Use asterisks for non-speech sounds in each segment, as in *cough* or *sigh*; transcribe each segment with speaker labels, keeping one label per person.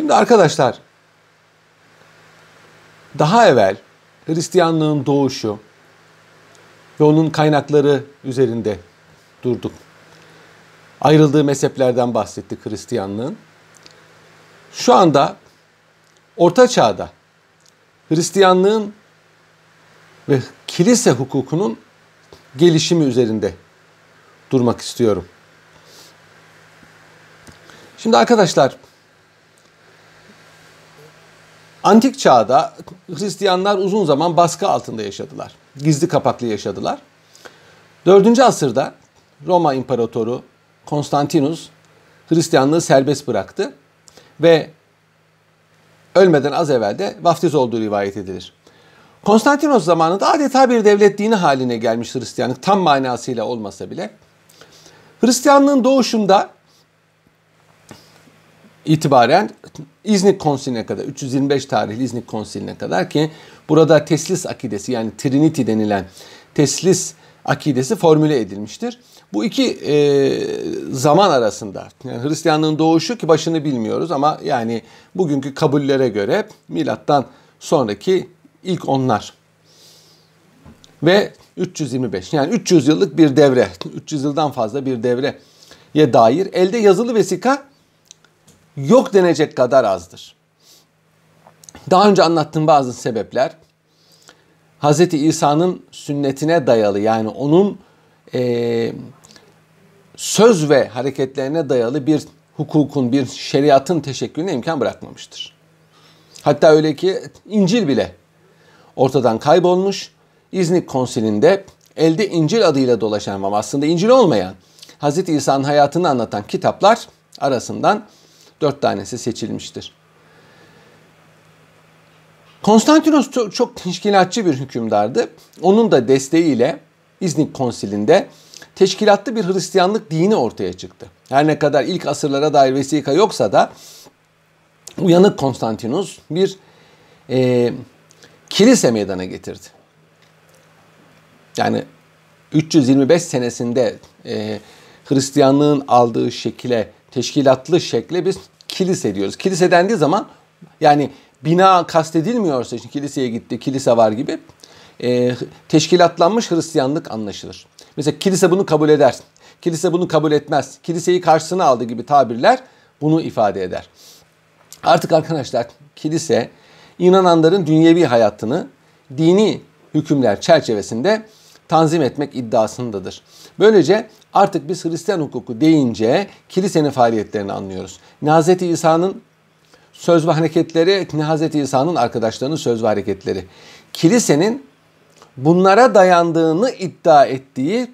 Speaker 1: Şimdi arkadaşlar daha evvel Hristiyanlığın doğuşu ve onun kaynakları üzerinde durduk. Ayrıldığı mezheplerden bahsettik Hristiyanlığın. Şu anda Orta Çağ'da Hristiyanlığın ve kilise hukukunun gelişimi üzerinde durmak istiyorum. Şimdi arkadaşlar Antik çağda Hristiyanlar uzun zaman baskı altında yaşadılar. Gizli kapaklı yaşadılar. 4. asırda Roma İmparatoru Konstantinus Hristiyanlığı serbest bıraktı ve ölmeden az evvel de vaftiz olduğu rivayet edilir. Konstantinos zamanında adeta bir devlet dini haline gelmiş Hristiyanlık tam manasıyla olmasa bile. Hristiyanlığın doğuşunda itibaren İznik Konsili'ne kadar 325 tarihli İznik Konsili'ne kadar ki burada teslis akidesi yani Trinity denilen teslis akidesi formüle edilmiştir. Bu iki e, zaman arasında yani Hristiyanlığın doğuşu ki başını bilmiyoruz ama yani bugünkü kabullere göre milattan sonraki ilk onlar ve 325 yani 300 yıllık bir devre 300 yıldan fazla bir devreye dair elde yazılı vesika yok denecek kadar azdır. Daha önce anlattığım bazı sebepler Hz. İsa'nın sünnetine dayalı yani onun e, söz ve hareketlerine dayalı bir hukukun, bir şeriatın teşekkülüne imkan bırakmamıştır. Hatta öyle ki İncil bile ortadan kaybolmuş. İznik konsilinde elde İncil adıyla dolaşan ama aslında İncil olmayan Hz. İsa'nın hayatını anlatan kitaplar arasından dört tanesi seçilmiştir. Konstantinos çok, çok teşkilatçı bir hükümdardı. Onun da desteğiyle İznik konsilinde teşkilatlı bir Hristiyanlık dini ortaya çıktı. Her ne kadar ilk asırlara dair vesika yoksa da uyanık Konstantinus bir e, kilise meydana getirdi. Yani 325 senesinde e, Hristiyanlığın aldığı şekile, teşkilatlı şekle biz kilise diyoruz. Kilise dendiği zaman yani bina kastedilmiyorsa işte kiliseye gitti, kilise var gibi e, teşkilatlanmış Hristiyanlık anlaşılır. Mesela kilise bunu kabul eder, kilise bunu kabul etmez, kiliseyi karşısına aldı gibi tabirler bunu ifade eder. Artık arkadaşlar kilise inananların dünyevi hayatını dini hükümler çerçevesinde tanzim etmek iddiasındadır. Böylece artık biz Hristiyan hukuku deyince kilisenin faaliyetlerini anlıyoruz. Hz. İsa'nın söz ve hareketleri, Hz. İsa'nın arkadaşlarının söz ve hareketleri. Kilisenin bunlara dayandığını iddia ettiği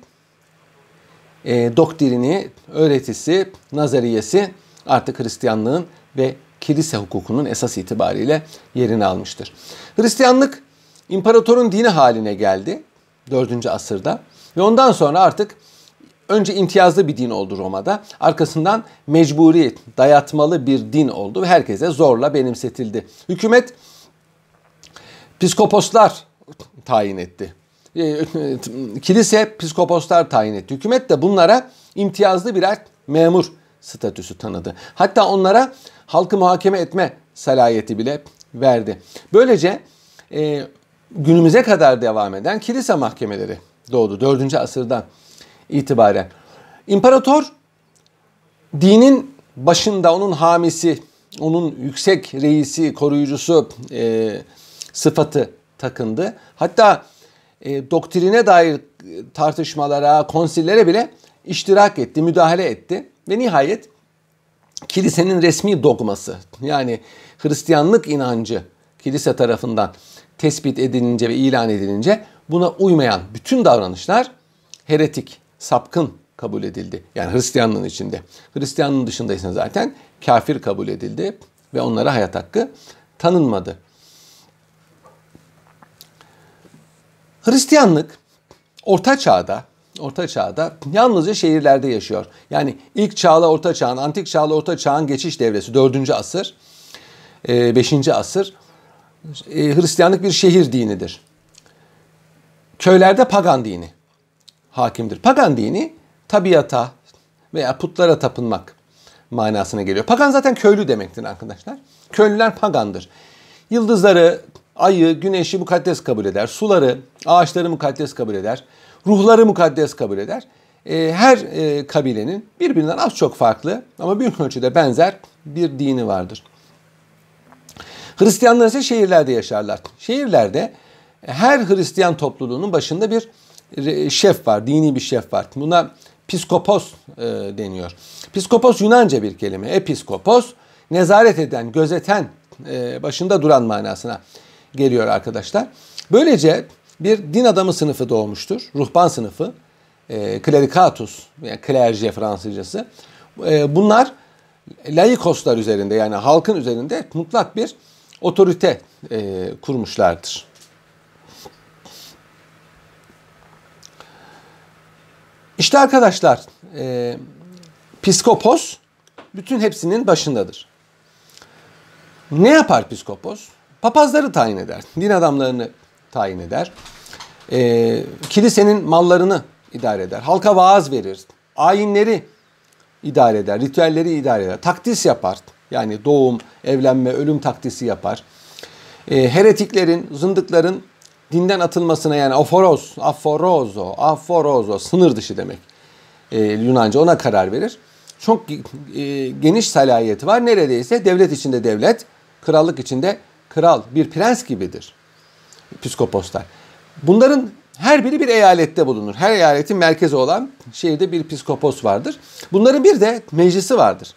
Speaker 1: e, doktrini, öğretisi, nazariyesi artık Hristiyanlığın ve kilise hukukunun esas itibariyle yerini almıştır. Hristiyanlık imparatorun dini haline geldi 4. asırda ve ondan sonra artık önce imtiyazlı bir din oldu Roma'da. Arkasından mecburi, dayatmalı bir din oldu ve herkese zorla benimsetildi. Hükümet psikoposlar tayin etti. E, *laughs* kilise psikoposlar tayin etti. Hükümet de bunlara imtiyazlı birer memur statüsü tanıdı. Hatta onlara halkı muhakeme etme salayeti bile verdi. Böylece e, günümüze kadar devam eden kilise mahkemeleri doğdu 4. asırdan itibaren. İmparator dinin başında onun hamisi, onun yüksek reisi, koruyucusu e, sıfatı takındı. Hatta e, doktrine dair tartışmalara, konsillere bile iştirak etti, müdahale etti. Ve nihayet kilisenin resmi dogması yani Hristiyanlık inancı kilise tarafından tespit edilince ve ilan edilince buna uymayan bütün davranışlar heretik, sapkın kabul edildi. Yani Hristiyanlığın içinde. Hristiyanlığın dışındaysa zaten kafir kabul edildi ve onlara hayat hakkı tanınmadı. Hristiyanlık Orta Çağ'da Orta Çağ'da yalnızca şehirlerde yaşıyor. Yani ilk çağla Orta Çağ'ın, antik çağla Orta Çağ'ın geçiş devresi 4. asır, 5. E, asır e, Hristiyanlık bir şehir dinidir. Köylerde pagan dini hakimdir. Pagan dini tabiata veya putlara tapınmak manasına geliyor. Pagan zaten köylü demektir arkadaşlar. Köylüler pagandır. Yıldızları, ayı, güneşi mukaddes kabul eder. Suları, ağaçları mukaddes kabul eder. Ruhları mukaddes kabul eder. E, her e, kabilenin birbirinden az çok farklı ama büyük ölçüde benzer bir dini vardır. Hristiyanlar ise şehirlerde yaşarlar. Şehirlerde her Hristiyan topluluğunun başında bir şef var, dini bir şef var. Buna piskopos e, deniyor. Piskopos Yunanca bir kelime. Episkopos nezaret eden, gözeten, e, başında duran manasına geliyor arkadaşlar. Böylece bir din adamı sınıfı doğmuştur. Ruhban sınıfı. E, klerikatus, yani klerje Fransızcası. E, bunlar laikoslar üzerinde yani halkın üzerinde mutlak bir otorite e, kurmuşlardır. İşte arkadaşlar e, psikopos bütün hepsinin başındadır. Ne yapar psikopos? Papazları tayin eder. Din adamlarını tayin eder. E, kilisenin mallarını idare eder. Halka vaaz verir. Ayinleri idare eder. Ritüelleri idare eder. Takdis yapar. Yani doğum, evlenme, ölüm takdisi yapar. E, heretiklerin, zındıkların dinden atılmasına yani aforoz, aforozo, aforozo sınır dışı demek e, Yunanca ona karar verir. Çok e, geniş salayeti var. Neredeyse devlet içinde devlet, krallık içinde kral, bir prens gibidir psikoposlar. Bunların her biri bir eyalette bulunur. Her eyaletin merkezi olan şehirde bir psikopos vardır. Bunların bir de meclisi vardır.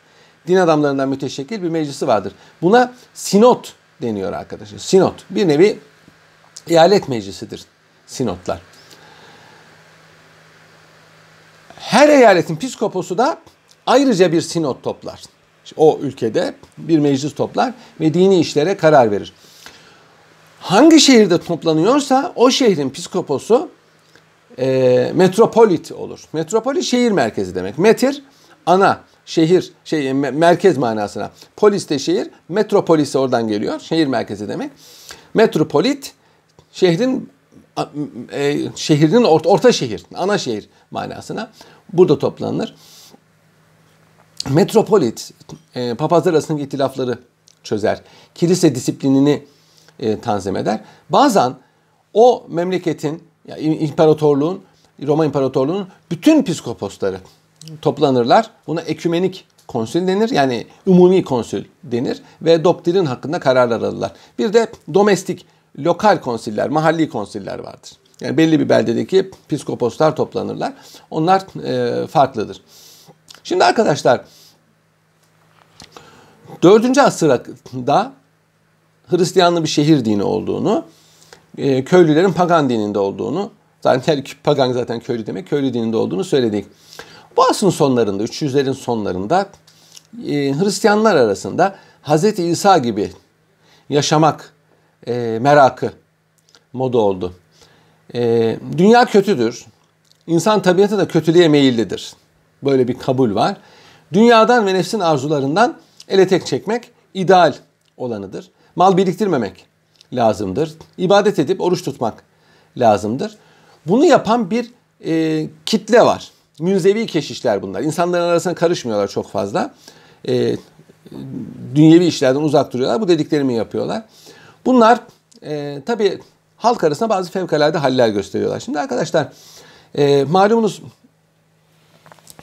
Speaker 1: Din adamlarından müteşekkil bir meclisi vardır. Buna sinot deniyor arkadaşlar. Sinot bir nevi eyalet meclisidir sinotlar. Her eyaletin psikoposu da ayrıca bir sinot toplar. O ülkede bir meclis toplar ve dini işlere karar verir. Hangi şehirde toplanıyorsa o şehrin psikoposu e, metropolit olur. Metropolit şehir merkezi demek. Metir ana şehir şey merkez manasına. Polis de şehir, metropolis oradan geliyor. Şehir merkezi demek. Metropolit şehrin e, şehrin orta, orta şehir, ana şehir manasına burada toplanır. Metropolit e, papazlar arasındaki itilafları çözer. Kilise disiplinini e, tanzim eder. Bazen o memleketin, imparatorluğun, Roma İmparatorluğu'nun bütün psikoposları toplanırlar. Buna ekümenik konsül denir. Yani umumi konsül denir ve doktrin hakkında kararlar alırlar. Bir de domestik lokal konsiller, mahalli konsiller vardır. Yani belli bir beldedeki psikoposlar toplanırlar. Onlar e, farklıdır. Şimdi arkadaşlar 4. asırda Hristiyanlı bir şehir dini olduğunu, e, köylülerin pagan dininde olduğunu, zaten pagan zaten köylü demek, köylü dininde olduğunu söyledik. Bu asrın sonlarında, 300'lerin sonlarında e, Hristiyanlar arasında Hz. İsa gibi yaşamak e, merakı moda oldu. E, dünya kötüdür. İnsan tabiatı da kötülüğe meyillidir. Böyle bir kabul var. Dünyadan ve nefsin arzularından ele tek çekmek ideal olanıdır. Mal biriktirmemek lazımdır. İbadet edip oruç tutmak lazımdır. Bunu yapan bir e, kitle var. Münzevi keşişler bunlar. İnsanların arasına karışmıyorlar çok fazla. E, dünyevi işlerden uzak duruyorlar. Bu dediklerimi yapıyorlar. Bunlar e, tabii halk arasında bazı fevkalade haller gösteriyorlar. Şimdi arkadaşlar e, malumunuz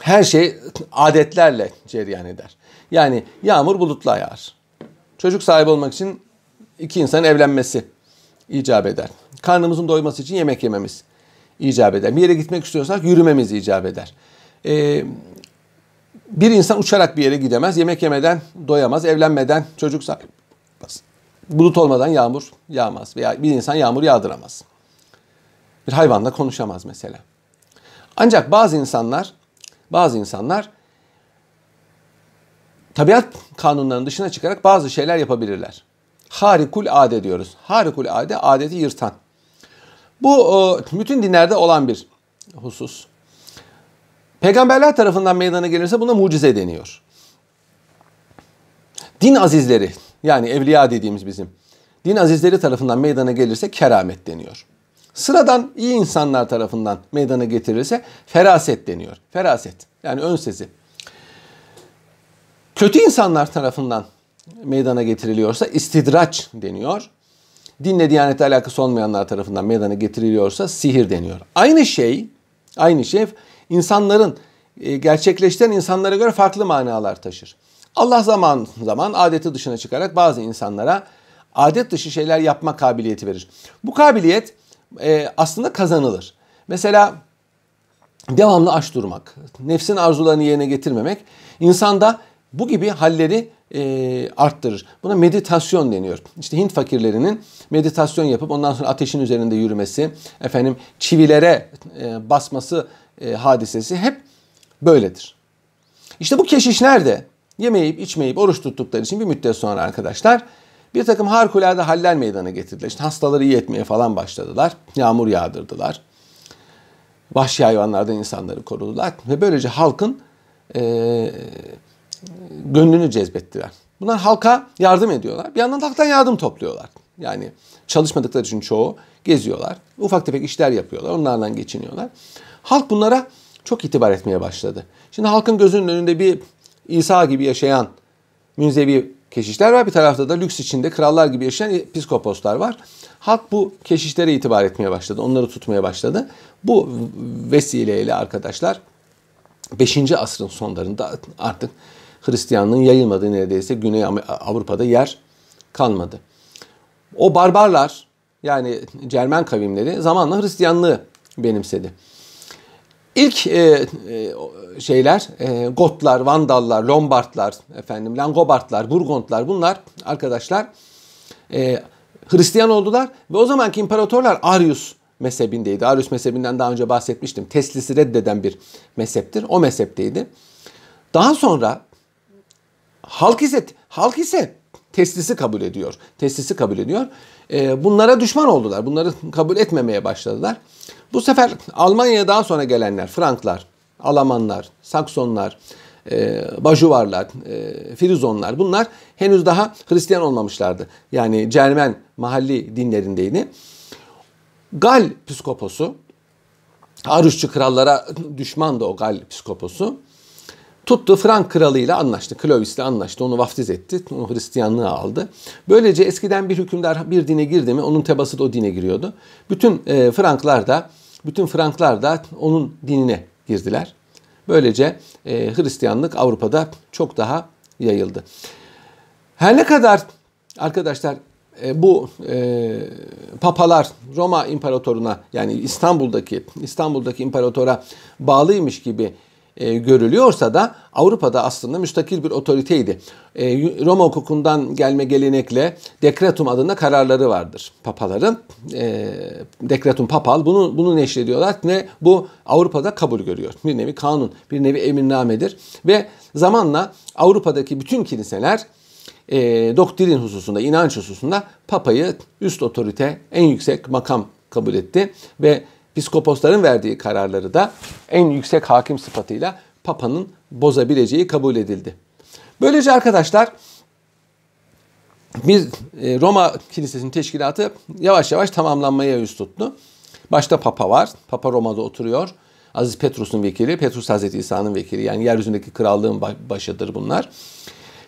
Speaker 1: her şey adetlerle cereyan eder. Yani yağmur bulutla yağar. Çocuk sahibi olmak için iki insan evlenmesi icap eder. Karnımızın doyması için yemek yememiz icap eder. Bir yere gitmek istiyorsak yürümemiz icap eder. Ee, bir insan uçarak bir yere gidemez. Yemek yemeden doyamaz. Evlenmeden çocuk sahibi Bulut olmadan yağmur yağmaz veya bir insan yağmur yağdıramaz. Bir hayvanla konuşamaz mesela. Ancak bazı insanlar bazı insanlar tabiat kanunlarının dışına çıkarak bazı şeyler yapabilirler. Harikul ade diyoruz. Harikul ade adeti yırtan. Bu bütün dinlerde olan bir husus. Peygamberler tarafından meydana gelirse buna mucize deniyor. Din azizleri yani evliya dediğimiz bizim din azizleri tarafından meydana gelirse keramet deniyor. Sıradan iyi insanlar tarafından meydana getirilirse feraset deniyor. Feraset yani ön sezi. Kötü insanlar tarafından meydana getiriliyorsa istidraç deniyor. Dinle diyanete alakası olmayanlar tarafından meydana getiriliyorsa sihir deniyor. Aynı şey, aynı şey insanların e, gerçekleştiren insanlara göre farklı manalar taşır. Allah zaman zaman adeti dışına çıkarak bazı insanlara adet dışı şeyler yapma kabiliyeti verir. Bu kabiliyet e, aslında kazanılır. Mesela devamlı aç durmak, nefsin arzularını yerine getirmemek insanda bu gibi halleri e, arttırır. Buna meditasyon deniyor. İşte Hint fakirlerinin meditasyon yapıp ondan sonra ateşin üzerinde yürümesi, efendim çivilere e, basması e, hadisesi hep böyledir. İşte bu keşişler de yemeyip içmeyip oruç tuttukları için bir müddet sonra arkadaşlar bir takım harikulade haller meydana getirdiler. İşte hastaları iyi etmeye falan başladılar. Yağmur yağdırdılar. Vahşi hayvanlardan insanları korudular. Ve böylece halkın e, gönlünü cezbettiler. Bunlar halka yardım ediyorlar. Bir yandan halktan yardım topluyorlar. Yani çalışmadıkları için çoğu geziyorlar. Ufak tefek işler yapıyorlar. Onlardan geçiniyorlar. Halk bunlara çok itibar etmeye başladı. Şimdi halkın gözünün önünde bir İsa gibi yaşayan münzevi keşişler var. Bir tarafta da lüks içinde krallar gibi yaşayan piskoposlar var. Halk bu keşişlere itibar etmeye başladı. Onları tutmaya başladı. Bu vesileyle arkadaşlar 5. asrın sonlarında artık Hristiyanlığın yayılmadığı neredeyse Güney Avrupa'da yer kalmadı. O barbarlar yani Cermen kavimleri zamanla Hristiyanlığı benimsedi. İlk e, e, şeyler e, Gotlar, Vandallar, Lombardlar, efendim Langobardlar, Burgundlar bunlar arkadaşlar e, Hristiyan oldular ve o zamanki imparatorlar Arius mezhebindeydi. Arius mezhebinden daha önce bahsetmiştim. Teslisi reddeden bir mezheptir. O mezhepteydi. Daha sonra halk ise halk ise teslisi kabul ediyor. Teslisi kabul ediyor. E, bunlara düşman oldular. Bunları kabul etmemeye başladılar. Bu sefer Almanya'ya daha sonra gelenler, Franklar, Almanlar, Saksonlar, e, Bajuvarlar, e, Frizonlar bunlar henüz daha Hristiyan olmamışlardı. Yani Cermen mahalli dinlerindeydi. Gal psikoposu, Aruşçu krallara düşmandı o Gal psikoposu. Tuttu Frank kralıyla anlaştı. Clovis'le anlaştı. Onu vaftiz etti. Onu Hristiyanlığa aldı. Böylece eskiden bir hükümdar bir dine girdi mi onun tebası da o dine giriyordu. Bütün e, Franklar da bütün Franklar da onun dinine girdiler. Böylece e, Hristiyanlık Avrupa'da çok daha yayıldı. Her ne kadar arkadaşlar e, bu e, papalar Roma İmparatoruna yani İstanbul'daki İstanbul'daki imparatora bağlıymış gibi e, görülüyorsa da Avrupa'da aslında müstakil bir otoriteydi. E, Roma hukukundan gelme gelenekle dekretum adında kararları vardır papaların. E, dekretum papal bunu bunu neşrediyorlar ve bu Avrupa'da kabul görüyor. Bir nevi kanun, bir nevi emirnamedir ve zamanla Avrupa'daki bütün kiliseler e, doktrin hususunda, inanç hususunda papayı üst otorite, en yüksek makam kabul etti ve Piskoposların verdiği kararları da en yüksek hakim sıfatıyla Papa'nın bozabileceği kabul edildi. Böylece arkadaşlar bir e, Roma Kilisesi'nin teşkilatı yavaş yavaş tamamlanmaya yüz tuttu. Başta Papa var. Papa Roma'da oturuyor. Aziz Petrus'un vekili, Petrus Hazreti İsa'nın vekili. Yani yeryüzündeki krallığın başıdır bunlar.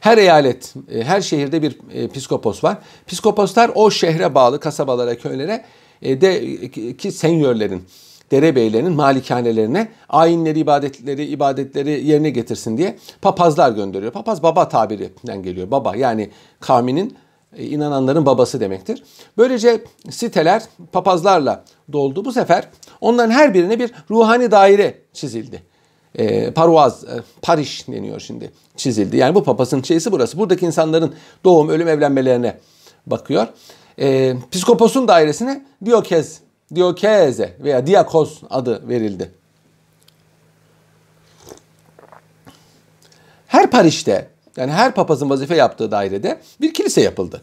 Speaker 1: Her eyalet, e, her şehirde bir e, piskopos var. Piskoposlar o şehre bağlı kasabalara, köylere de ki senyörlerin, derebeylerin malikanelerine ayinleri, ibadetleri, ibadetleri yerine getirsin diye papazlar gönderiyor. Papaz baba tabirinden geliyor. Baba yani kavminin e, inananların babası demektir. Böylece siteler papazlarla doldu. Bu sefer onların her birine bir ruhani daire çizildi. E, paruaz, e, pariş deniyor şimdi çizildi. Yani bu papazın şeysi burası. Buradaki insanların doğum, ölüm, evlenmelerine bakıyor e, Piskopos'un dairesine Diokez, Diokeze veya Diakos adı verildi. Her parişte yani her papazın vazife yaptığı dairede bir kilise yapıldı.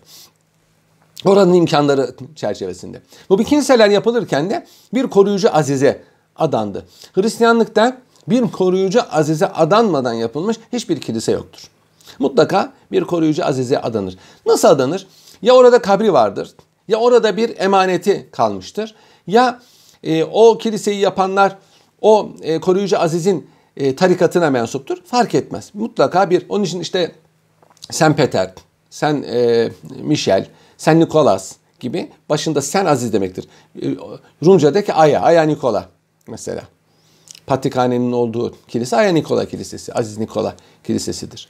Speaker 1: Oranın imkanları çerçevesinde. Bu bir kiliseler yapılırken de bir koruyucu azize adandı. Hristiyanlıkta bir koruyucu azize adanmadan yapılmış hiçbir kilise yoktur. Mutlaka bir koruyucu azize adanır. Nasıl adanır? Ya orada kabri vardır, ya orada bir emaneti kalmıştır, ya e, o kiliseyi yapanlar o e, koruyucu azizin e, tarikatına mensuptur. Fark etmez. Mutlaka bir, onun için işte St. Peter, sen e, Michel, sen Nikolas gibi başında sen aziz demektir. E, Rumca'daki Aya, Aya Nikola mesela. Patrikhanenin olduğu kilise Aya Nikola Kilisesi, Aziz Nikola Kilisesidir.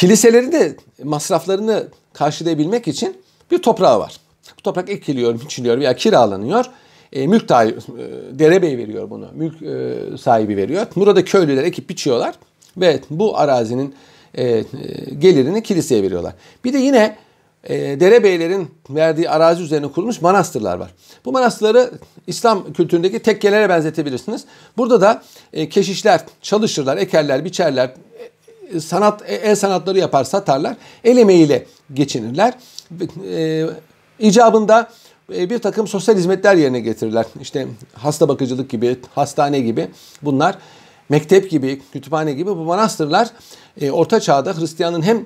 Speaker 1: Kiliselerin de masraflarını karşılayabilmek için bir toprağı var. Bu toprak ekiliyor, biçiliyor veya kiralanıyor. E, mülk dahi, e, derebey veriyor bunu. Mülk e, sahibi veriyor. Burada köylüler ekip biçiyorlar ve bu arazinin e, e, gelirini kiliseye veriyorlar. Bir de yine e, derebeylerin verdiği arazi üzerine kurulmuş manastırlar var. Bu manastırları İslam kültüründeki tekkelere benzetebilirsiniz. Burada da e, keşişler çalışırlar, ekerler, biçerler, sanat el sanatları yapar, satarlar. El emeğiyle geçinirler. E, icabında e, bir takım sosyal hizmetler yerine getirirler. İşte hasta bakıcılık gibi, hastane gibi bunlar. Mektep gibi, kütüphane gibi bu manastırlar e, Orta Çağ'da Hristiyanın hem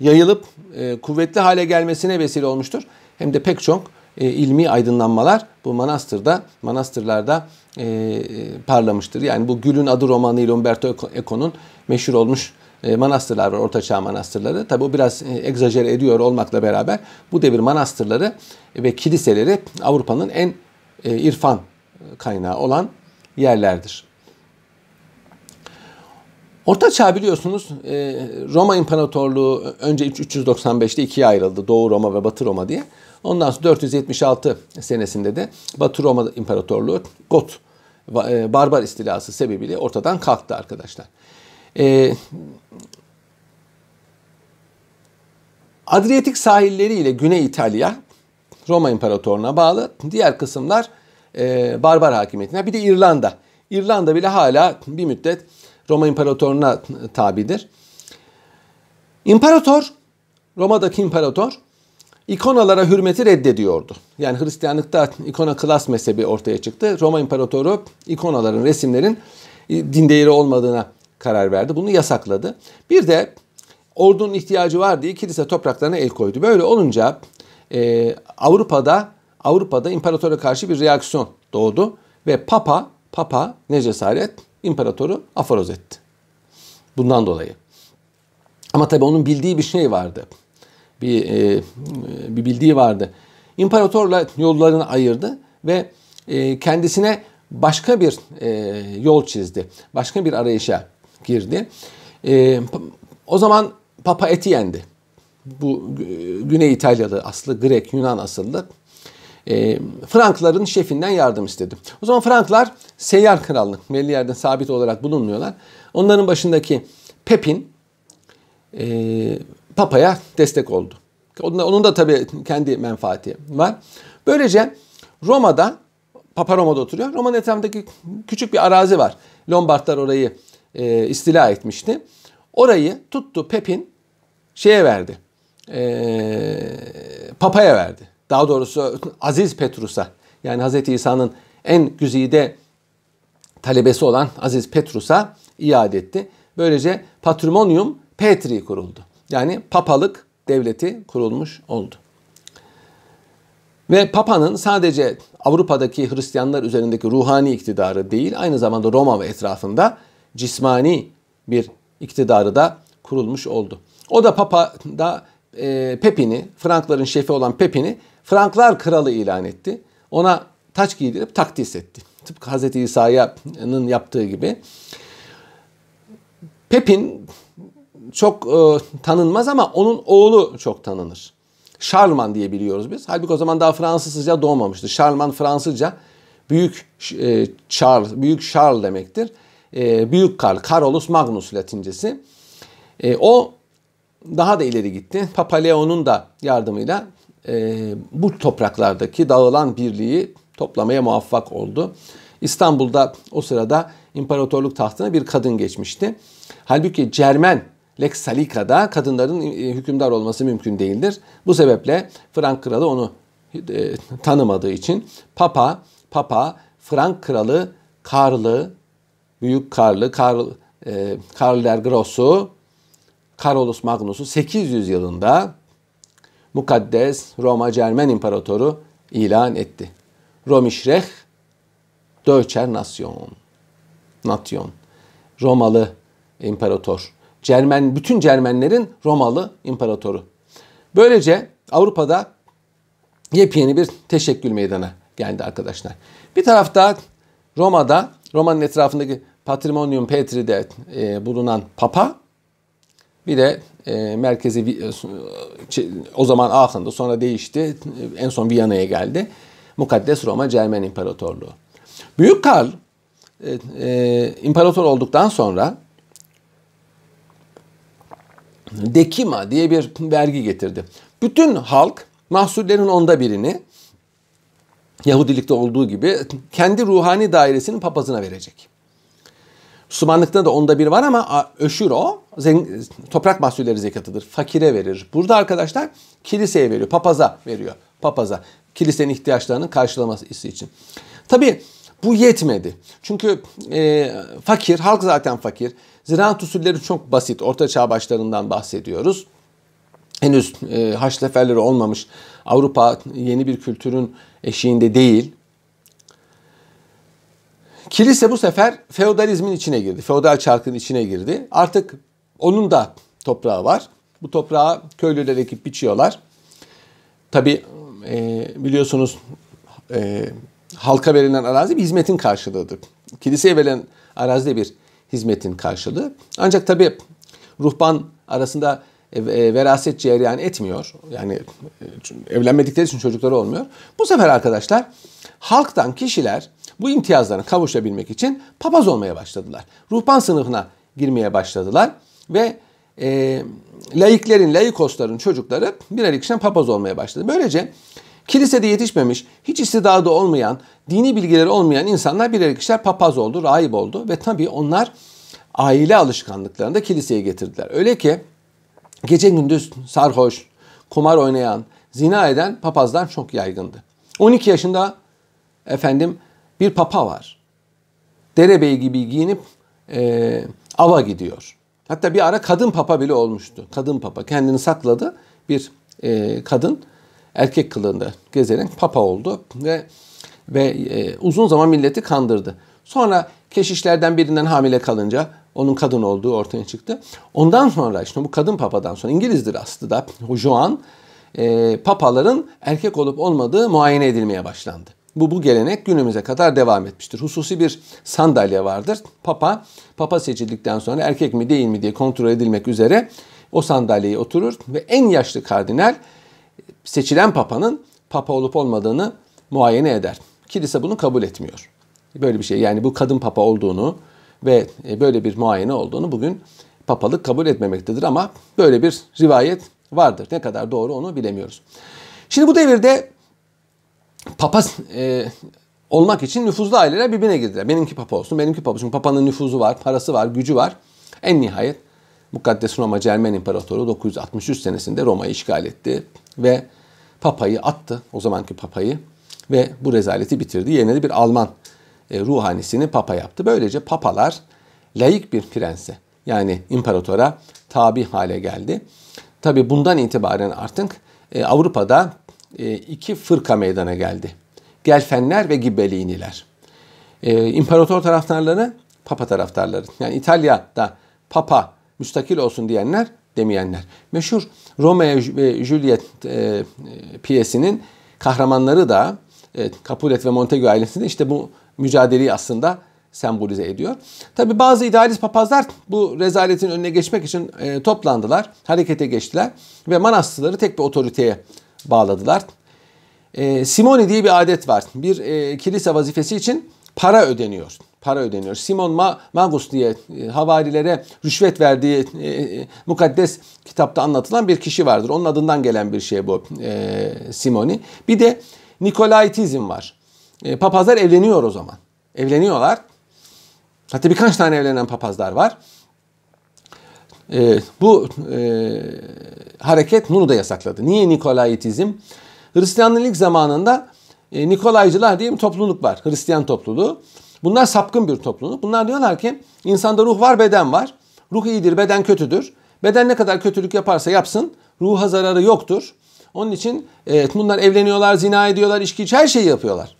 Speaker 1: yayılıp e, kuvvetli hale gelmesine vesile olmuştur. Hem de pek çok e, ilmi aydınlanmalar bu manastırda, manastırlarda e, e, parlamıştır. Yani bu Gül'ün adı romanı ile Umberto Eco'nun meşhur olmuş manastırlar var, Orta Çağ manastırları. Tabi bu biraz e, egzajere ediyor olmakla beraber bu devir manastırları ve kiliseleri Avrupa'nın en e, irfan kaynağı olan yerlerdir. Orta Çağ biliyorsunuz Roma İmparatorluğu önce 395'te ikiye ayrıldı. Doğu Roma ve Batı Roma diye. Ondan sonra 476 senesinde de Batı Roma İmparatorluğu Got barbar istilası sebebiyle ortadan kalktı arkadaşlar. Adriyatik sahilleri ile Güney İtalya Roma İmparatorluğu'na bağlı. Diğer kısımlar e, barbar hakimiyetine. Bir de İrlanda. İrlanda bile hala bir müddet Roma İmparatorluğu'na tabidir. İmparator, Roma'daki imparator ikonalara hürmeti reddediyordu. Yani Hristiyanlıkta ikona klas mezhebi ortaya çıktı. Roma İmparatoru ikonaların, resimlerin din değeri olmadığına karar verdi. Bunu yasakladı. Bir de ordunun ihtiyacı var diye kilise topraklarına el koydu. Böyle olunca e, Avrupa'da Avrupa'da imparatora karşı bir reaksiyon doğdu ve Papa Papa ne cesaret imparatoru aforoz etti. Bundan dolayı. Ama tabii onun bildiği bir şey vardı. Bir, e, bir bildiği vardı. İmparatorla yollarını ayırdı ve e, kendisine başka bir e, yol çizdi. Başka bir arayışa girdi. E, o zaman Papa Etienne'di. Bu Güney İtalyalı aslı Grek, Yunan asıllı. E, Frankların şefinden yardım istedi. O zaman Franklar seyyar krallık, belli yerde sabit olarak bulunmuyorlar. Onların başındaki Pepin e, Papa'ya destek oldu. Onun da, onun da tabii kendi menfaati var. Böylece Roma'da, Papa Roma'da oturuyor. Roma'nın etrafındaki küçük bir arazi var. Lombardlar orayı e, istila etmişti. Orayı tuttu Pepin şeye verdi. E, Papa'ya verdi. Daha doğrusu *laughs* Aziz Petrus'a yani Hz. İsa'nın en güzide talebesi olan Aziz Petrus'a iade etti. Böylece Patrimonium Petri kuruldu. Yani papalık devleti kurulmuş oldu. Ve Papa'nın sadece Avrupa'daki Hristiyanlar üzerindeki ruhani iktidarı değil, aynı zamanda Roma ve etrafında cismani bir iktidarı da kurulmuş oldu. O da Papa da e, Pepin'i, Frankların şefi olan Pepin'i Franklar kralı ilan etti. Ona taç giydirip takdis etti. Tıpkı Hz. İsa'nın yaptığı gibi. Pepin çok e, tanınmaz ama onun oğlu çok tanınır. Charlemagne diye biliyoruz biz. Halbuki o zaman daha Fransızca doğmamıştı. Charlemagne Fransızca büyük e, Charles, büyük Charles demektir. E, büyük Karl, Carolus Magnus Latincesi. E, o daha da ileri gitti. Papa Leo'nun da yardımıyla e, bu topraklardaki dağılan birliği toplamaya muvaffak oldu. İstanbul'da o sırada imparatorluk tahtına bir kadın geçmişti. Halbuki Cermen Lex Salica'da kadınların e, hükümdar olması mümkün değildir. Bu sebeple Frank kralı onu e, tanımadığı için Papa, Papa Frank kralı Karlı, Büyük Karlı, Karl, e, Karl der Gross'u Carolus Magnus'u 800 yılında mukaddes Roma Cermen İmparatoru ilan etti. Romişreh Deutscher Nation. Nation. Romalı imparator Cermen, bütün Cermenlerin Romalı imparatoru. Böylece Avrupa'da yepyeni bir teşekkül meydana geldi arkadaşlar. Bir tarafta Roma'da, Roma'nın etrafındaki Patrimonium Petri'de e, bulunan Papa, bir de e, merkezi e, o zaman Aachen'da sonra değişti. En son Viyana'ya geldi. Mukaddes Roma Cermen İmparatorluğu. Büyük Karl e, e, imparator olduktan sonra Dekima diye bir vergi getirdi. Bütün halk mahsullerin onda birini Yahudilikte olduğu gibi kendi ruhani dairesinin papazına verecek. Müslümanlıkta da onda bir var ama öşür o. Toprak mahsulleri zekatıdır. Fakire verir. Burada arkadaşlar kiliseye veriyor. Papaza veriyor. Papaza. Kilisenin ihtiyaçlarının karşılaması için. Tabi bu yetmedi. Çünkü e, fakir, halk zaten fakir. Ziraat usulleri çok basit. Orta çağ başlarından bahsediyoruz. Henüz e, haçlı olmamış. Avrupa yeni bir kültürün eşiğinde değil. Kilise bu sefer feodalizmin içine girdi. Feodal çarkın içine girdi. Artık onun da toprağı var. Bu toprağı köylüler ekip biçiyorlar. Tabi e, biliyorsunuz e, halka verilen arazi bir hizmetin karşılığıdır. Kiliseye verilen arazi de bir hizmetin karşılığı. Ancak tabi ruhban arasında veraset cereyan etmiyor. Yani e, evlenmedikleri için çocukları olmuyor. Bu sefer arkadaşlar halktan kişiler bu imtiyazlarına kavuşabilmek için papaz olmaya başladılar. Ruhban sınıfına girmeye başladılar ve e, laiklerin, laikosların çocukları birer ikişen papaz olmaya başladı. Böylece kilisede yetişmemiş, hiç istidadı olmayan, dini bilgileri olmayan insanlar birer ikişer papaz oldu, rahip oldu ve tabii onlar aile alışkanlıklarını da kiliseye getirdiler. Öyle ki gece gündüz sarhoş, kumar oynayan, zina eden papazlar çok yaygındı. 12 yaşında efendim bir papa var. Derebey gibi giyinip e, ava gidiyor. Hatta bir ara kadın papa bile olmuştu. Kadın papa kendini sakladı. Bir e, kadın erkek kılığında gezerek papa oldu ve ve e, uzun zaman milleti kandırdı. Sonra keşişlerden birinden hamile kalınca onun kadın olduğu ortaya çıktı. Ondan sonra işte bu kadın papadan sonra İngilizdir aslında Juan e, papaların erkek olup olmadığı muayene edilmeye başlandı. Bu, bu gelenek günümüze kadar devam etmiştir. Hususi bir sandalye vardır. Papa, papa seçildikten sonra erkek mi değil mi diye kontrol edilmek üzere o sandalyeye oturur ve en yaşlı kardinal seçilen papanın papa olup olmadığını muayene eder. Kilise bunu kabul etmiyor. Böyle bir şey yani bu kadın papa olduğunu ve e, böyle bir muayene olduğunu bugün papalık kabul etmemektedir ama böyle bir rivayet vardır. Ne kadar doğru onu bilemiyoruz. Şimdi bu devirde papa e, olmak için nüfuzlu aileler birbirine girdiler. Benimki papa olsun, benimki papa olsun. Papanın nüfuzu var, parası var, gücü var. En nihayet Mukaddes Roma Cermen İmparatoru 963 senesinde Roma'yı işgal etti ve papayı attı, o zamanki papayı ve bu rezaleti bitirdi. Yerine de bir Alman ruhanisini papa yaptı. Böylece papalar layık bir prense yani imparatora tabi hale geldi. Tabi bundan itibaren artık e, Avrupa'da e, iki fırka meydana geldi. Gelfenler ve Gibeliniler. E, imparator taraftarları, papa taraftarları. Yani İtalya'da papa müstakil olsun diyenler demeyenler. Meşhur Romeo ve Juliet e, piyesinin kahramanları da e, Capulet ve Montague ailesinde işte bu mücadeleyi aslında sembolize ediyor. Tabi bazı idealist papazlar bu rezaletin önüne geçmek için e, toplandılar, harekete geçtiler ve manastırları tek bir otoriteye bağladılar. E, Simoni diye bir adet var. Bir e, kilise vazifesi için para ödeniyor. Para ödeniyor. Simon Ma Magus diye e, havarilere rüşvet verdiği e, e, mukaddes kitapta anlatılan bir kişi vardır. Onun adından gelen bir şey bu e, Simoni. Bir de Nikolaitizm var. E, papazlar evleniyor o zaman. Evleniyorlar. Hatta birkaç tane evlenen papazlar var. E, bu e, hareket bunu da yasakladı. Niye Nikolaitizm? Hristiyanlığın ilk zamanında e, Nikolaycılar diye bir topluluk var. Hristiyan topluluğu. Bunlar sapkın bir topluluk. Bunlar diyorlar ki insanda ruh var, beden var. Ruh iyidir, beden kötüdür. Beden ne kadar kötülük yaparsa yapsın ruha zararı yoktur. Onun için e, bunlar evleniyorlar, zina ediyorlar, içki her şeyi yapıyorlar.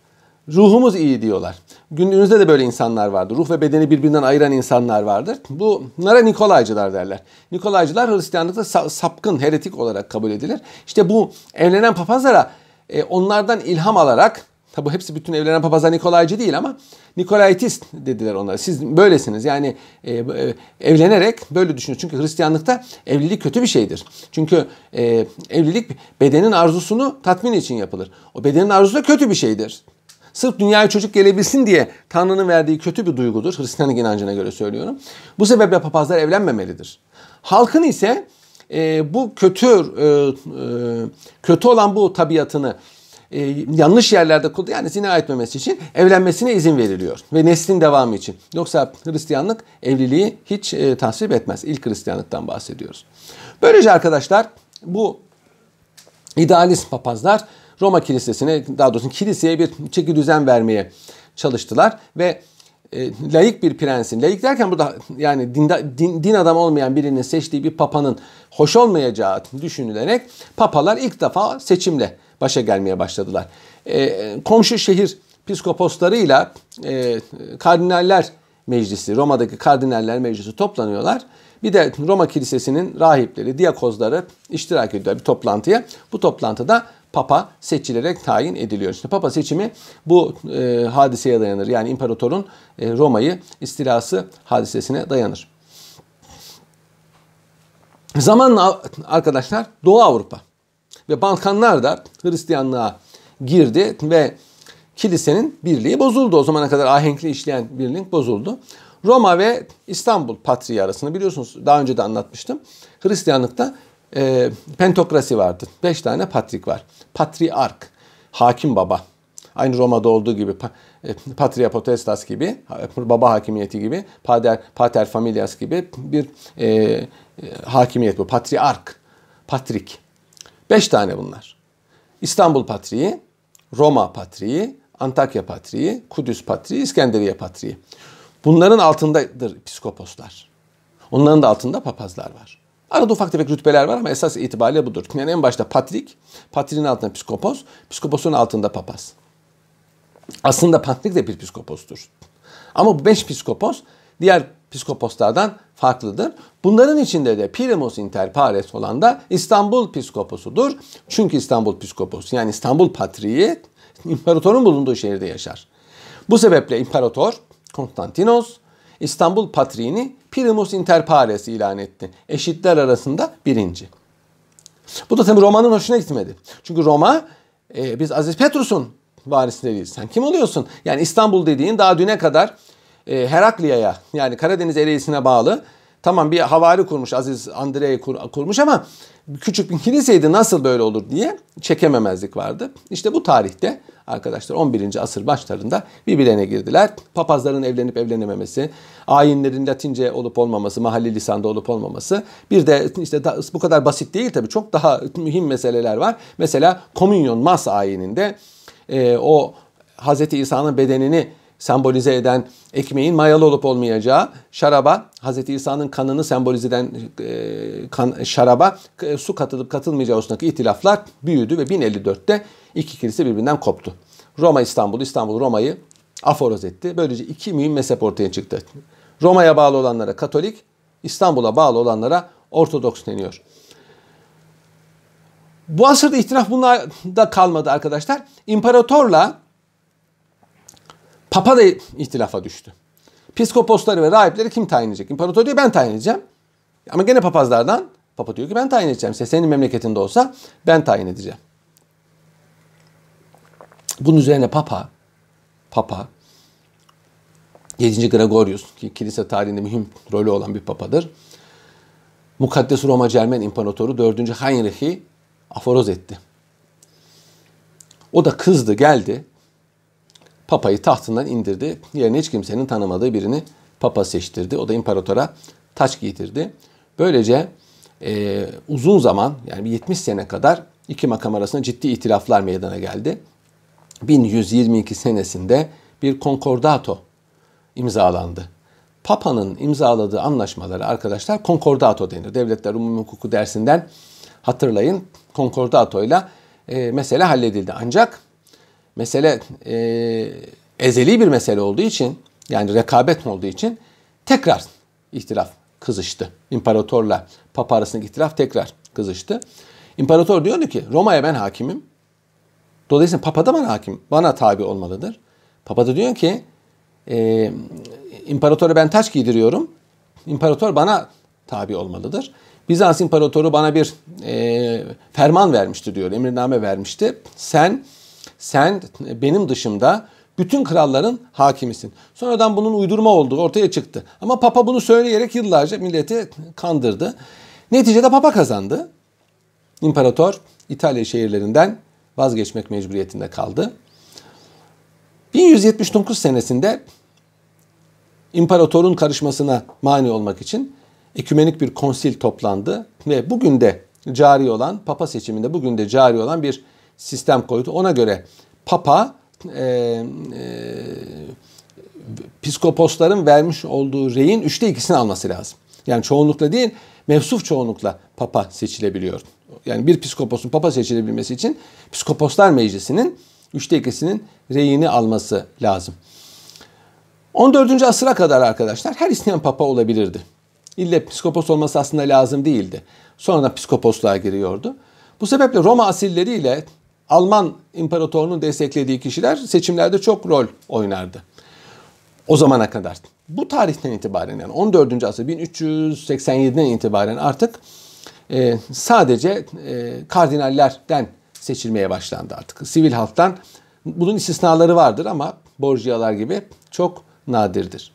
Speaker 1: Ruhumuz iyi diyorlar. Günümüzde de böyle insanlar vardır. Ruh ve bedeni birbirinden ayıran insanlar vardır. Bunlara Nikolaycılar derler. Nikolaycılar Hristiyanlıkta sapkın, heretik olarak kabul edilir. İşte bu evlenen papazlara e, onlardan ilham alarak Tabi hepsi bütün evlenen papazlar Nikolaycı değil ama Nikolaitist dediler onlara. Siz böylesiniz yani e, e, evlenerek böyle düşünüyorsunuz. Çünkü Hristiyanlıkta evlilik kötü bir şeydir. Çünkü e, evlilik bedenin arzusunu tatmin için yapılır. O bedenin arzusu da kötü bir şeydir. Sırf dünyaya çocuk gelebilsin diye Tanrı'nın verdiği kötü bir duygudur. Hristiyanlık inancına göre söylüyorum. Bu sebeple papazlar evlenmemelidir. Halkın ise e, bu kötü e, e, kötü olan bu tabiatını e, yanlış yerlerde kullanıyor. Yani zina etmemesi için evlenmesine izin veriliyor. Ve neslin devamı için. Yoksa Hristiyanlık evliliği hiç e, tasvip etmez. İlk Hristiyanlıktan bahsediyoruz. Böylece arkadaşlar bu idealist papazlar Roma Kilisesi'ne daha doğrusu kiliseye bir çeki düzen vermeye çalıştılar ve e, layık bir prensin, layık derken burada yani din, din, din adam olmayan birinin seçtiği bir papanın hoş olmayacağı düşünülerek papalar ilk defa seçimle başa gelmeye başladılar. E, komşu şehir piskoposlarıyla e, kardinaller meclisi, Roma'daki kardinaller meclisi toplanıyorlar. Bir de Roma Kilisesi'nin rahipleri, diyakozları iştirak ediyor bir toplantıya. Bu toplantıda Papa seçilerek tayin ediliyor. İşte Papa seçimi bu e, hadiseye dayanır. Yani imparatorun e, Roma'yı istilası hadisesine dayanır. Zamanla arkadaşlar Doğu Avrupa ve Balkanlar da Hristiyanlığa girdi ve kilisenin birliği bozuldu. O zamana kadar ahenkli işleyen birlik bozuldu. Roma ve İstanbul Patriği arasında biliyorsunuz daha önce de anlatmıştım. Hristiyanlıkta e, pentokrasi vardı. Beş tane patrik var. Patriark, hakim baba. Aynı Roma'da olduğu gibi e, patria potestas gibi, baba hakimiyeti gibi, pater, pater familias gibi bir e, e, hakimiyet bu. Patriark, patrik. Beş tane bunlar. İstanbul Patriği, Roma Patriği, Antakya Patriği, Kudüs Patriği, İskenderiye Patriği. Bunların altındadır psikoposlar. Onların da altında papazlar var. Arada ufak tefek rütbeler var ama esas itibariyle budur. Yani en başta patrik, patriğin altında psikopos, psikoposun altında papaz. Aslında patrik de bir psikopostur. Ama bu beş psikopos diğer psikoposlardan farklıdır. Bunların içinde de primus inter pares olan da İstanbul psikoposudur. Çünkü İstanbul psikoposu yani İstanbul patriği imparatorun bulunduğu şehirde yaşar. Bu sebeple imparator Konstantinos İstanbul patriğini primus inter pares ilan etti. Eşitler arasında birinci. Bu da tabii Roma'nın hoşuna gitmedi. Çünkü Roma e, biz Aziz Petrus'un varisleriyiz. Sen kim oluyorsun? Yani İstanbul dediğin daha düne kadar e, Herakliya'ya yani Karadeniz ereğisine bağlı tamam bir havari kurmuş Aziz Andrei kur, kurmuş ama küçük bir kiliseydi nasıl böyle olur diye çekememezlik vardı. İşte bu tarihte arkadaşlar 11. asır başlarında birbirine girdiler. Papazların evlenip evlenememesi, ayinlerin Latince olup olmaması, mahalli lisanda olup olmaması. Bir de işte bu kadar basit değil tabii çok daha mühim meseleler var. Mesela komünyon mas ayininde e, o Hz. İsa'nın bedenini sembolize eden ekmeğin mayalı olup olmayacağı, şaraba, Hz. İsa'nın kanını sembolize eden e, kan, şaraba e, su katılıp katılmayacağı hususundaki ihtilaflar büyüdü ve 1054'te iki kilise birbirinden koptu. Roma İstanbul, İstanbul Roma'yı aforoz etti. Böylece iki mühim mezhep ortaya çıktı. Roma'ya bağlı olanlara Katolik, İstanbul'a bağlı olanlara Ortodoks deniyor. Bu asırda ihtilaf bunlar da kalmadı arkadaşlar. İmparatorla Papa da ihtilafa düştü. Piskoposları ve rahipleri kim tayin edecek? İmparator diyor ben tayin edeceğim. Ama gene papazlardan Papa diyor ki ben tayin edeceğim. İşte senin memleketinde olsa ben tayin edeceğim. Bunun üzerine Papa Papa 7. Gregorius ki kilise tarihinde mühim rolü olan bir papadır. Mukaddes Roma Cermen İmparatoru 4. Heinrich'i aforoz etti. O da kızdı geldi. Papayı tahtından indirdi. Yerine hiç kimsenin tanımadığı birini papa seçtirdi. O da imparatora taç giydirdi. Böylece e, uzun zaman yani 70 sene kadar iki makam arasında ciddi ihtilaflar meydana geldi. 1122 senesinde bir konkordato imzalandı. Papa'nın imzaladığı anlaşmaları arkadaşlar konkordato denir. Devletler Umumi Hukuku dersinden hatırlayın konkordato ile e, mesele halledildi. Ancak mesele e, ezeli bir mesele olduğu için yani rekabet olduğu için tekrar ihtilaf kızıştı. İmparatorla Papa arasındaki ihtilaf tekrar kızıştı. İmparator diyordu ki Roma'ya ben hakimim. Dolayısıyla Papa da bana hakim, bana tabi olmalıdır. Papa da diyor ki e, imparatora ben taç giydiriyorum. İmparator bana tabi olmalıdır. Bizans imparatoru bana bir e, ferman vermişti diyor, emirname vermişti. Sen sen benim dışımda bütün kralların hakimisin. Sonradan bunun uydurma olduğu ortaya çıktı. Ama Papa bunu söyleyerek yıllarca milleti kandırdı. Neticede Papa kazandı. İmparator İtalya şehirlerinden vazgeçmek mecburiyetinde kaldı. 1179 senesinde imparatorun karışmasına mani olmak için ekümenik bir konsil toplandı ve bugün de cari olan Papa seçiminde bugün de cari olan bir sistem koydu. Ona göre Papa e, e, piskoposların vermiş olduğu reyin üçte ikisini alması lazım. Yani çoğunlukla değil, mevsuf çoğunlukla Papa seçilebiliyor. Yani bir piskoposun Papa seçilebilmesi için Piskoposlar Meclisi'nin üçte ikisinin reyini alması lazım. 14. asıra kadar arkadaşlar her isteyen papa olabilirdi. İlle piskopos olması aslında lazım değildi. Sonra da piskoposluğa giriyordu. Bu sebeple Roma asilleriyle Alman imparatorunun desteklediği kişiler seçimlerde çok rol oynardı. O zamana kadar. Bu tarihten itibaren yani 14. asır 1387'den itibaren artık e, sadece e, kardinallerden seçilmeye başlandı artık. Sivil halktan bunun istisnaları vardır ama Borgialar gibi çok nadirdir.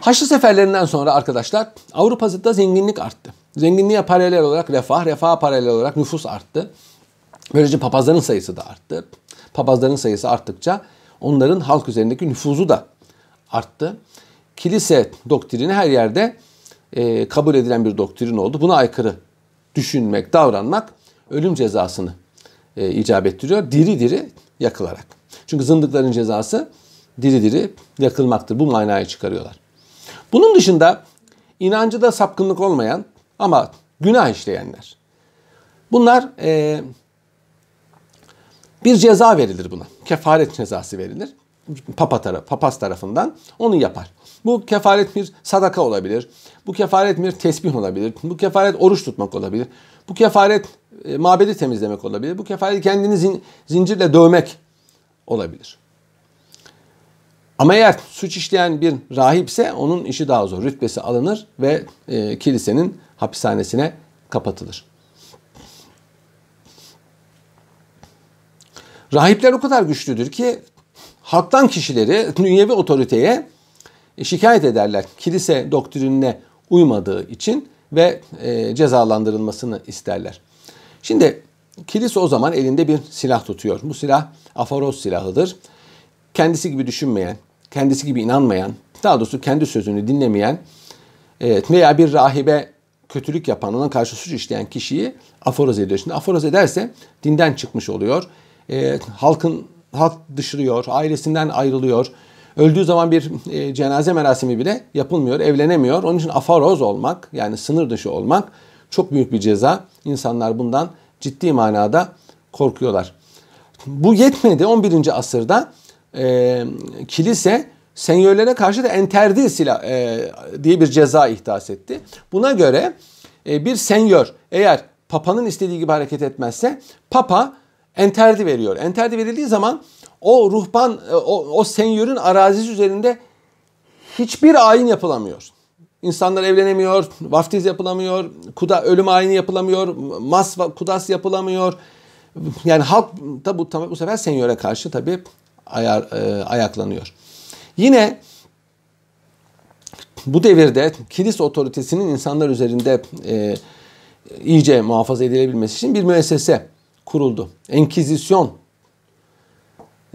Speaker 1: Haçlı seferlerinden sonra arkadaşlar Avrupa'da zenginlik arttı. Zenginliğe paralel olarak refah, refaha paralel olarak nüfus arttı. Böylece papazların sayısı da arttı. Papazların sayısı arttıkça onların halk üzerindeki nüfuzu da arttı. Kilise doktrini her yerde e, kabul edilen bir doktrin oldu. Buna aykırı düşünmek, davranmak ölüm cezasını e, icap ettiriyor. Diri diri yakılarak. Çünkü zındıkların cezası diri diri yakılmaktır. Bu manayı çıkarıyorlar. Bunun dışında inancıda sapkınlık olmayan ama günah işleyenler. Bunlar e, bir ceza verilir buna. Kefaret cezası verilir. Papa taraf, papaz tarafından onu yapar. Bu kefaret bir sadaka olabilir. Bu kefaret bir tesbih olabilir. Bu kefaret oruç tutmak olabilir. Bu kefaret e, mabedi temizlemek olabilir. Bu kefaret kendini zin, zincirle dövmek olabilir. Ama eğer suç işleyen bir rahipse onun işi daha zor. Rütbesi alınır ve e, kilisenin hapishanesine kapatılır. Rahipler o kadar güçlüdür ki halktan kişileri dünyevi otoriteye şikayet ederler. Kilise doktrinine uymadığı için ve e, cezalandırılmasını isterler. Şimdi kilise o zaman elinde bir silah tutuyor. Bu silah afaroz silahıdır. Kendisi gibi düşünmeyen, kendisi gibi inanmayan, daha doğrusu kendi sözünü dinlemeyen evet, veya bir rahibe kötülük yapan, ona karşı suç işleyen kişiyi aforoz ediyor. Şimdi aforoz ederse dinden çıkmış oluyor. E, halkın halk dışırıyor, ailesinden ayrılıyor. Öldüğü zaman bir e, cenaze merasimi bile yapılmıyor, evlenemiyor. Onun için afaroz olmak yani sınır dışı olmak çok büyük bir ceza. İnsanlar bundan ciddi manada korkuyorlar. Bu yetmedi 11. asırda e, kilise senyörlere karşı da enterdi silah e, diye bir ceza ihdas etti. Buna göre e, bir senyör eğer papanın istediği gibi hareket etmezse papa enterdi veriyor. Enterdi verildiği zaman o ruhban e, o, o senyörün arazisi üzerinde hiçbir ayin yapılamıyor. İnsanlar evlenemiyor, vaftiz yapılamıyor, kuda ölüm ayini yapılamıyor, mas kudas yapılamıyor. Yani halk da bu, bu sefer senyöre karşı tabii ayar, e, ayaklanıyor. Yine bu devirde kilis otoritesinin insanlar üzerinde e, iyice muhafaza edilebilmesi için bir müessese kuruldu. Enkizisyon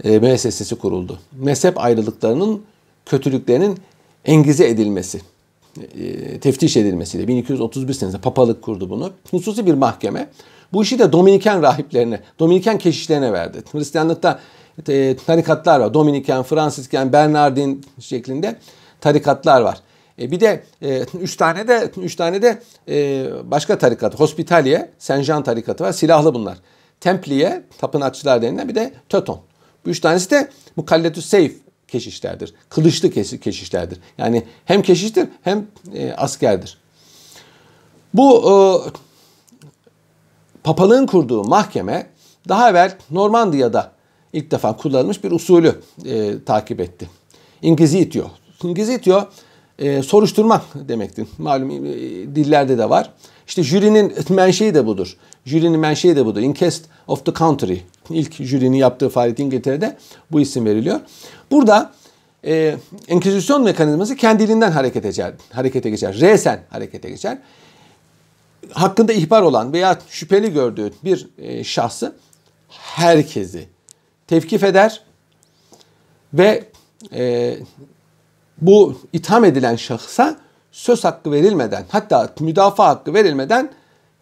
Speaker 1: e, müessesesi kuruldu. Mezhep ayrılıklarının kötülüklerinin engize edilmesi, e, teftiş edilmesiyle 1231 senesinde papalık kurdu bunu. Hususi bir mahkeme. Bu işi de Dominiken rahiplerine, Dominiken keşişlerine verdi. Hristiyanlıkta e, tarikatlar var. Dominiken, Fransisken, Bernardin şeklinde tarikatlar var. E, bir de e, üç tane de üç tane de başka tarikat. Hospitaliye, Saint Jean tarikatı var. Silahlı bunlar. Templiye, tapınakçılar denilen bir de Töton. Bu üç tanesi de Mukalletü Seyf keşişlerdir. Kılıçlı keşişlerdir. Yani hem keşiştir hem askerdir. Bu e, papalığın kurduğu mahkeme daha evvel Normandiya'da ilk defa kullanılmış bir usulü e, takip etti. Inquisitio. Inquisitio e, soruşturmak demektir. Malum e, dillerde de var. İşte jürinin menşei de budur. Jürinin menşei de budur. Inquest of the country. İlk jürinin yaptığı faaliyet İngiltere'de bu isim veriliyor. Burada e, enkizisyon mekanizması kendiliğinden harekete geçer. Harekete geçer. Resen harekete geçer. Hakkında ihbar olan veya şüpheli gördüğü bir e, şahsı herkesi tevkif eder ve e, bu itham edilen şahsa söz hakkı verilmeden hatta müdafaa hakkı verilmeden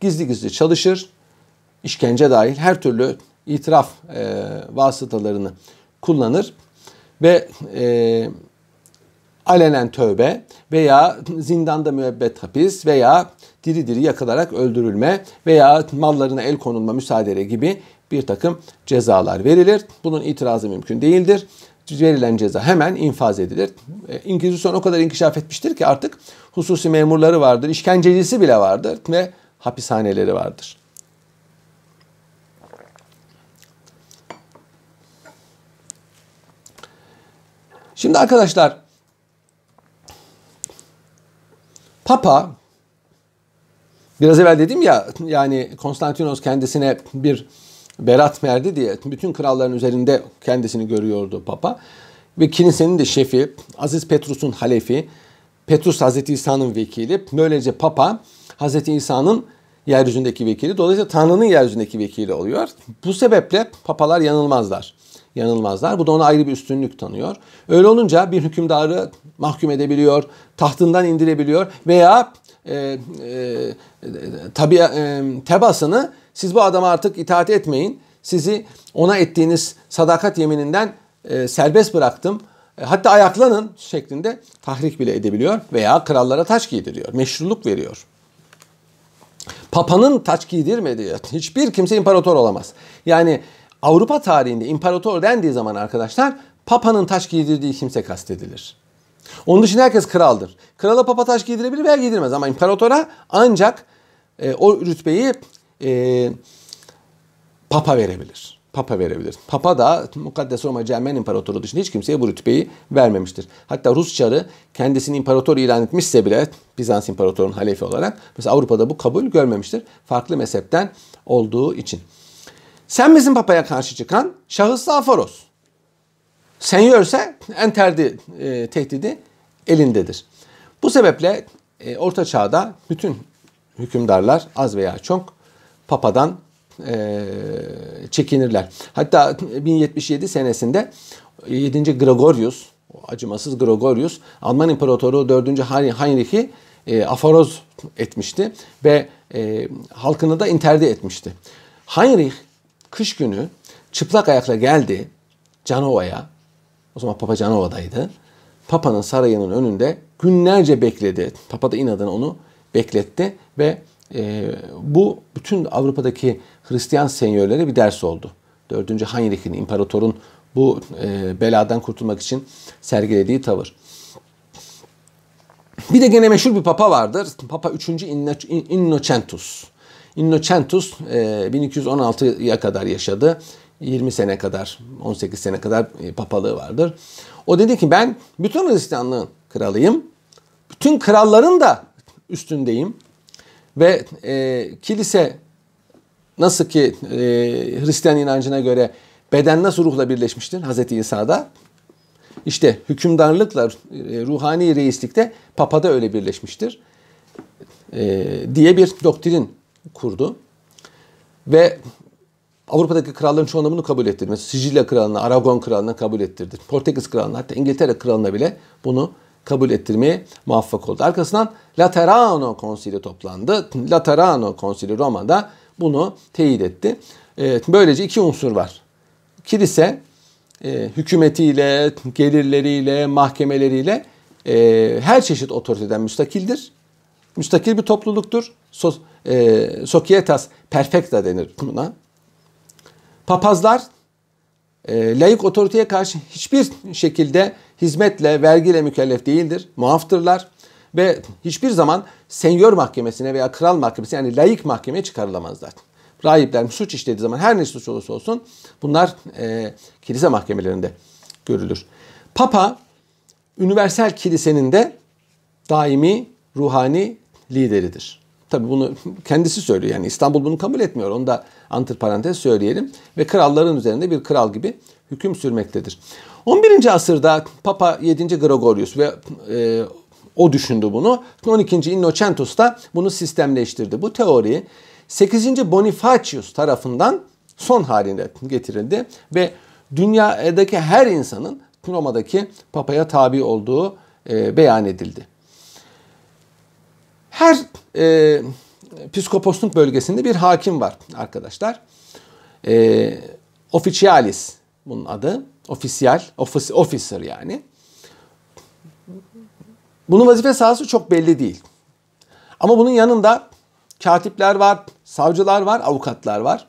Speaker 1: gizli gizli çalışır. işkence dahil her türlü itiraf e, vasıtalarını kullanır ve e, alenen tövbe veya zindanda müebbet hapis veya diri diri yakılarak öldürülme veya mallarına el konulma müsaade gibi bir takım cezalar verilir. Bunun itirazı mümkün değildir. Verilen ceza hemen infaz edilir. E, İnkizisyon o kadar inkişaf etmiştir ki artık hususi memurları vardır, işkencecisi bile vardır ve hapishaneleri vardır. Şimdi arkadaşlar Papa biraz evvel dedim ya yani Konstantinos kendisine bir berat verdi diye bütün kralların üzerinde kendisini görüyordu Papa. Ve kilisenin de şefi, Aziz Petrus'un halefi, Petrus Hazreti İsa'nın vekili. Böylece Papa Hazreti İsa'nın yeryüzündeki vekili. Dolayısıyla Tanrı'nın yeryüzündeki vekili oluyor. Bu sebeple papalar yanılmazlar. Yanılmazlar. Bu da ona ayrı bir üstünlük tanıyor. Öyle olunca bir hükümdarı mahkum edebiliyor, tahtından indirebiliyor veya e, e, tabi e, tebasını siz bu adama artık itaat etmeyin. Sizi ona ettiğiniz sadakat yemininden e, serbest bıraktım. E, hatta ayaklanın şeklinde tahrik bile edebiliyor veya krallara taç giydiriyor. Meşruluk veriyor. Papa'nın taç giydirmediği hiçbir kimse imparator olamaz. Yani Avrupa tarihinde imparator dendiği zaman arkadaşlar Papa'nın taç giydirdiği kimse kastedilir. Onun dışında herkes kraldır. Krala papa taş giydirebilir veya giydirmez ama imparatora ancak e, o rütbeyi e, papa verebilir. Papa verebilir. Papa da Mukaddes Roma Cermen İmparatoru dışında hiç kimseye bu rütbeyi vermemiştir. Hatta Rus çarı kendisini imparator ilan etmişse bile Bizans İmparatorun halefi olarak mesela Avrupa'da bu kabul görmemiştir. Farklı mezhepten olduğu için. Sen bizim papaya karşı çıkan şahıs Afaros. Senyör ise enterdi e, tehdidi elindedir. Bu sebeple e, Orta Çağ'da bütün hükümdarlar az veya çok papadan e, çekinirler. Hatta 1077 senesinde 7. Gregorius, acımasız Gregorius, Alman İmparatoru 4. Heinrich'i e, aforoz etmişti ve e, halkını da interde etmişti. Heinrich kış günü çıplak ayakla geldi Canova'ya. O zaman Papa Canova'daydı. Papa'nın sarayının önünde günlerce bekledi. Papa da inadına onu bekletti ve e, bu bütün Avrupa'daki Hristiyan senyörlere bir ders oldu. 4. Heinrich'in, imparatorun bu e, beladan kurtulmak için sergilediği tavır. Bir de gene meşhur bir papa vardır. Papa 3. Innocentus. Innocentus e, 1216'ya kadar yaşadı. 20 sene kadar, 18 sene kadar e, papalığı vardır. O dedi ki ben bütün Hristiyanlığın kralıyım. Bütün kralların da üstündeyim. Ve e, kilise nasıl ki e, Hristiyan inancına göre beden nasıl ruhla birleşmiştir Hazreti İsa'da? İşte hükümdarlıkla e, ruhani reislikte papada öyle birleşmiştir e, diye bir doktrin kurdu. Ve Avrupa'daki kralların çoğunluğu bunu kabul ettirdi. Mesela Sicilya kralına, Aragon kralına kabul ettirdi. Portekiz kralına hatta İngiltere kralına bile bunu kabul ettirmeye muvaffak oldu. Arkasından Laterano konsili toplandı. Laterano konsili Roma'da bunu teyit etti. Evet, böylece iki unsur var. Kilise e, hükümetiyle, gelirleriyle, mahkemeleriyle e, her çeşit otoriteden müstakildir. Müstakil bir topluluktur. So, e, societas perfecta denir buna. Papazlar layık otoriteye karşı hiçbir şekilde hizmetle, vergiyle mükellef değildir. Muaftırlar ve hiçbir zaman senyor mahkemesine veya kral mahkemesine yani layık mahkemeye çıkarılamazlar. Rahipler suç işlediği zaman her ne suç olursa olsun bunlar e, kilise mahkemelerinde görülür. Papa universal kilisenin de daimi ruhani lideridir. Tabi bunu kendisi söylüyor yani İstanbul bunu kabul etmiyor. Onu da antiparantez söyleyelim. Ve kralların üzerinde bir kral gibi hüküm sürmektedir. 11. asırda Papa 7. Gregorius ve e, o düşündü bunu. 12. Innocentus da bunu sistemleştirdi. Bu teori 8. Bonifacius tarafından son haline getirildi ve dünyadaki her insanın Roma'daki papaya tabi olduğu e, beyan edildi. Her e, psikoposluk bölgesinde bir hakim var arkadaşlar. E, officialis bunun adı. Ofisiyal, office, officer yani. Bunun vazife sahası çok belli değil. Ama bunun yanında katipler var, savcılar var, avukatlar var.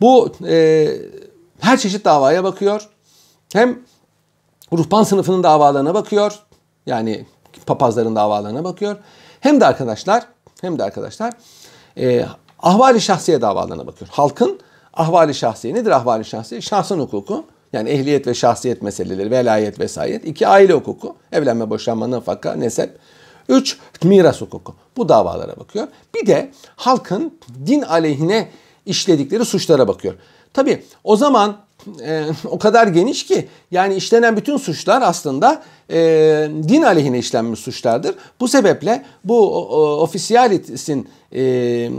Speaker 1: Bu e, her çeşit davaya bakıyor. Hem ruhban sınıfının davalarına bakıyor. Yani papazların davalarına bakıyor. Hem de arkadaşlar, hem de arkadaşlar e, ahvali şahsiye davalarına bakıyor. Halkın ahvali şahsiye nedir ahvali şahsiye? Şahsın hukuku. Yani ehliyet ve şahsiyet meseleleri, velayet, vesayet. İki aile hukuku. Evlenme, boşanma, nafaka, nesep. Üç, miras hukuku. Bu davalara bakıyor. Bir de halkın din aleyhine işledikleri suçlara bakıyor. Tabi o zaman e, o kadar geniş ki yani işlenen bütün suçlar aslında e, din aleyhine işlenmiş suçlardır. Bu sebeple bu ofisiyalitin e, e,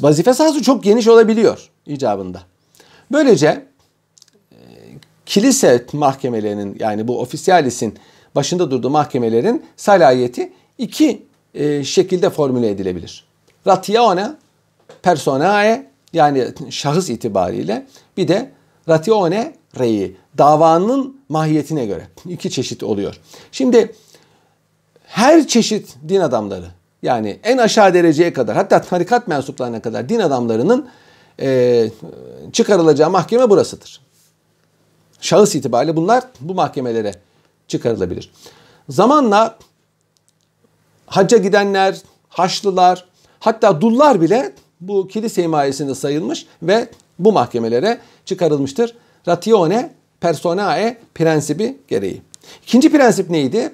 Speaker 1: vazife sahası çok geniş olabiliyor icabında. Böylece e, kilise mahkemelerinin yani bu ofisiyalisin başında durduğu mahkemelerin salayeti iki e, şekilde formüle edilebilir. Ratione personae yani şahıs itibariyle bir de ratione rei davanın mahiyetine göre iki çeşit oluyor. Şimdi her çeşit din adamları yani en aşağı dereceye kadar hatta tarikat mensuplarına kadar din adamlarının e, çıkarılacağı mahkeme burasıdır. Şahıs itibariyle bunlar bu mahkemelere çıkarılabilir. Zamanla hacca gidenler, haçlılar, hatta dullar bile bu kilise himayesinde sayılmış ve bu mahkemelere çıkarılmıştır. Ratione personae prensibi gereği. İkinci prensip neydi?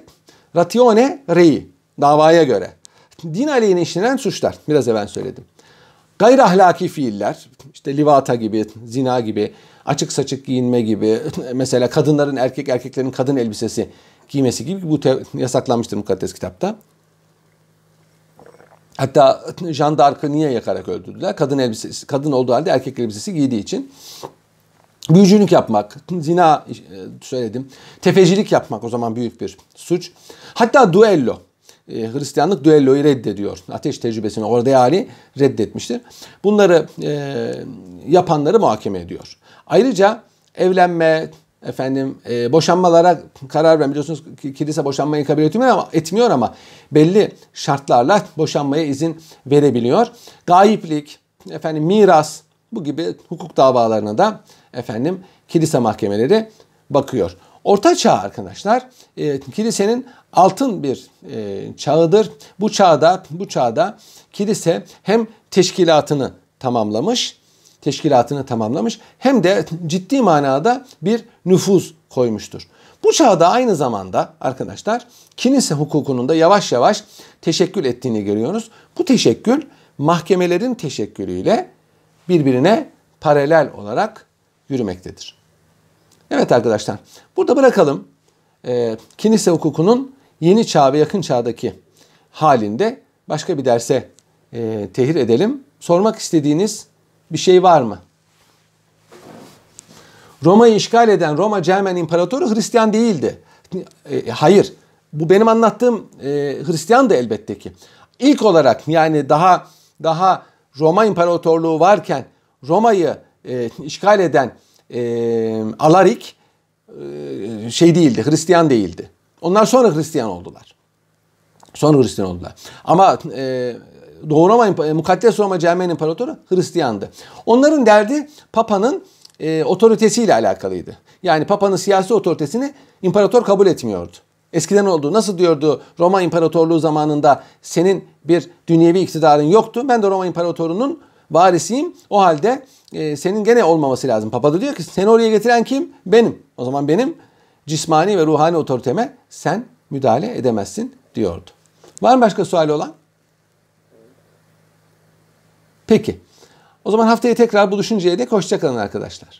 Speaker 1: Ratione rei, davaya göre. Din aleyhine işlenen suçlar, biraz evvel söyledim. Gayri ahlaki fiiller, işte livata gibi, zina gibi, açık saçık giyinme gibi, *laughs* mesela kadınların erkek erkeklerin kadın elbisesi giymesi gibi bu yasaklanmıştır mukaddes kitapta. Hatta *laughs* Jean d'Arc'ı niye yakarak öldürdüler? Kadın elbisesi, kadın olduğu halde erkek elbisesi giydiği için. Büyücülük yapmak, zina e, söyledim. Tefecilik yapmak o zaman büyük bir suç. Hatta duello. E, Hristiyanlık düelloyu reddediyor. Ateş tecrübesini orada yani reddetmiştir. Bunları e, yapanları muhakeme ediyor. Ayrıca evlenme, efendim e, boşanmalara karar veren biliyorsunuz kilise boşanmayı kabul etmiyor ama etmiyor ama belli şartlarla boşanmaya izin verebiliyor. Gayiplik, efendim miras bu gibi hukuk davalarına da efendim kilise mahkemeleri bakıyor. Orta çağ arkadaşlar e, kilisenin altın bir e, çağıdır. Bu çağda bu çağda kilise hem teşkilatını tamamlamış teşkilatını tamamlamış hem de ciddi manada bir nüfuz koymuştur. Bu çağda aynı zamanda arkadaşlar kilise hukukunun da yavaş yavaş teşekkül ettiğini görüyoruz. Bu teşekkül mahkemelerin teşekkülüyle birbirine paralel olarak yürümektedir. Evet arkadaşlar burada bırakalım. E, kilise hukukunun yeni çağ ve yakın çağdaki halinde başka bir derse e, tehir edelim. Sormak istediğiniz bir şey var mı? Roma'yı işgal eden Roma Cermen İmparatoru Hristiyan değildi. E, hayır. Bu benim anlattığım e, Hristiyan da elbette ki. İlk olarak yani daha daha Roma İmparatorluğu varken Roma'yı e, işgal eden e, Alarik e, şey değildi, Hristiyan değildi. Onlar sonra Hristiyan oldular. Sonra Hristiyan oldular. Ama e, Doğu Roma, Mukaddes Roma Cermen İmparatoru Hristiyandı. Onların derdi Papa'nın e, otoritesiyle alakalıydı. Yani Papa'nın siyasi otoritesini imparator kabul etmiyordu. Eskiden oldu. Nasıl diyordu Roma İmparatorluğu zamanında senin bir dünyevi iktidarın yoktu. Ben de Roma İmparatorunun varisiyim. O halde e, senin gene olmaması lazım. Papa da diyor ki seni oraya getiren kim? Benim. O zaman benim cismani ve ruhani otoriteme sen müdahale edemezsin diyordu. Var mı başka suali olan? Peki. O zaman haftaya tekrar buluşuncaya dek hoşçakalın arkadaşlar.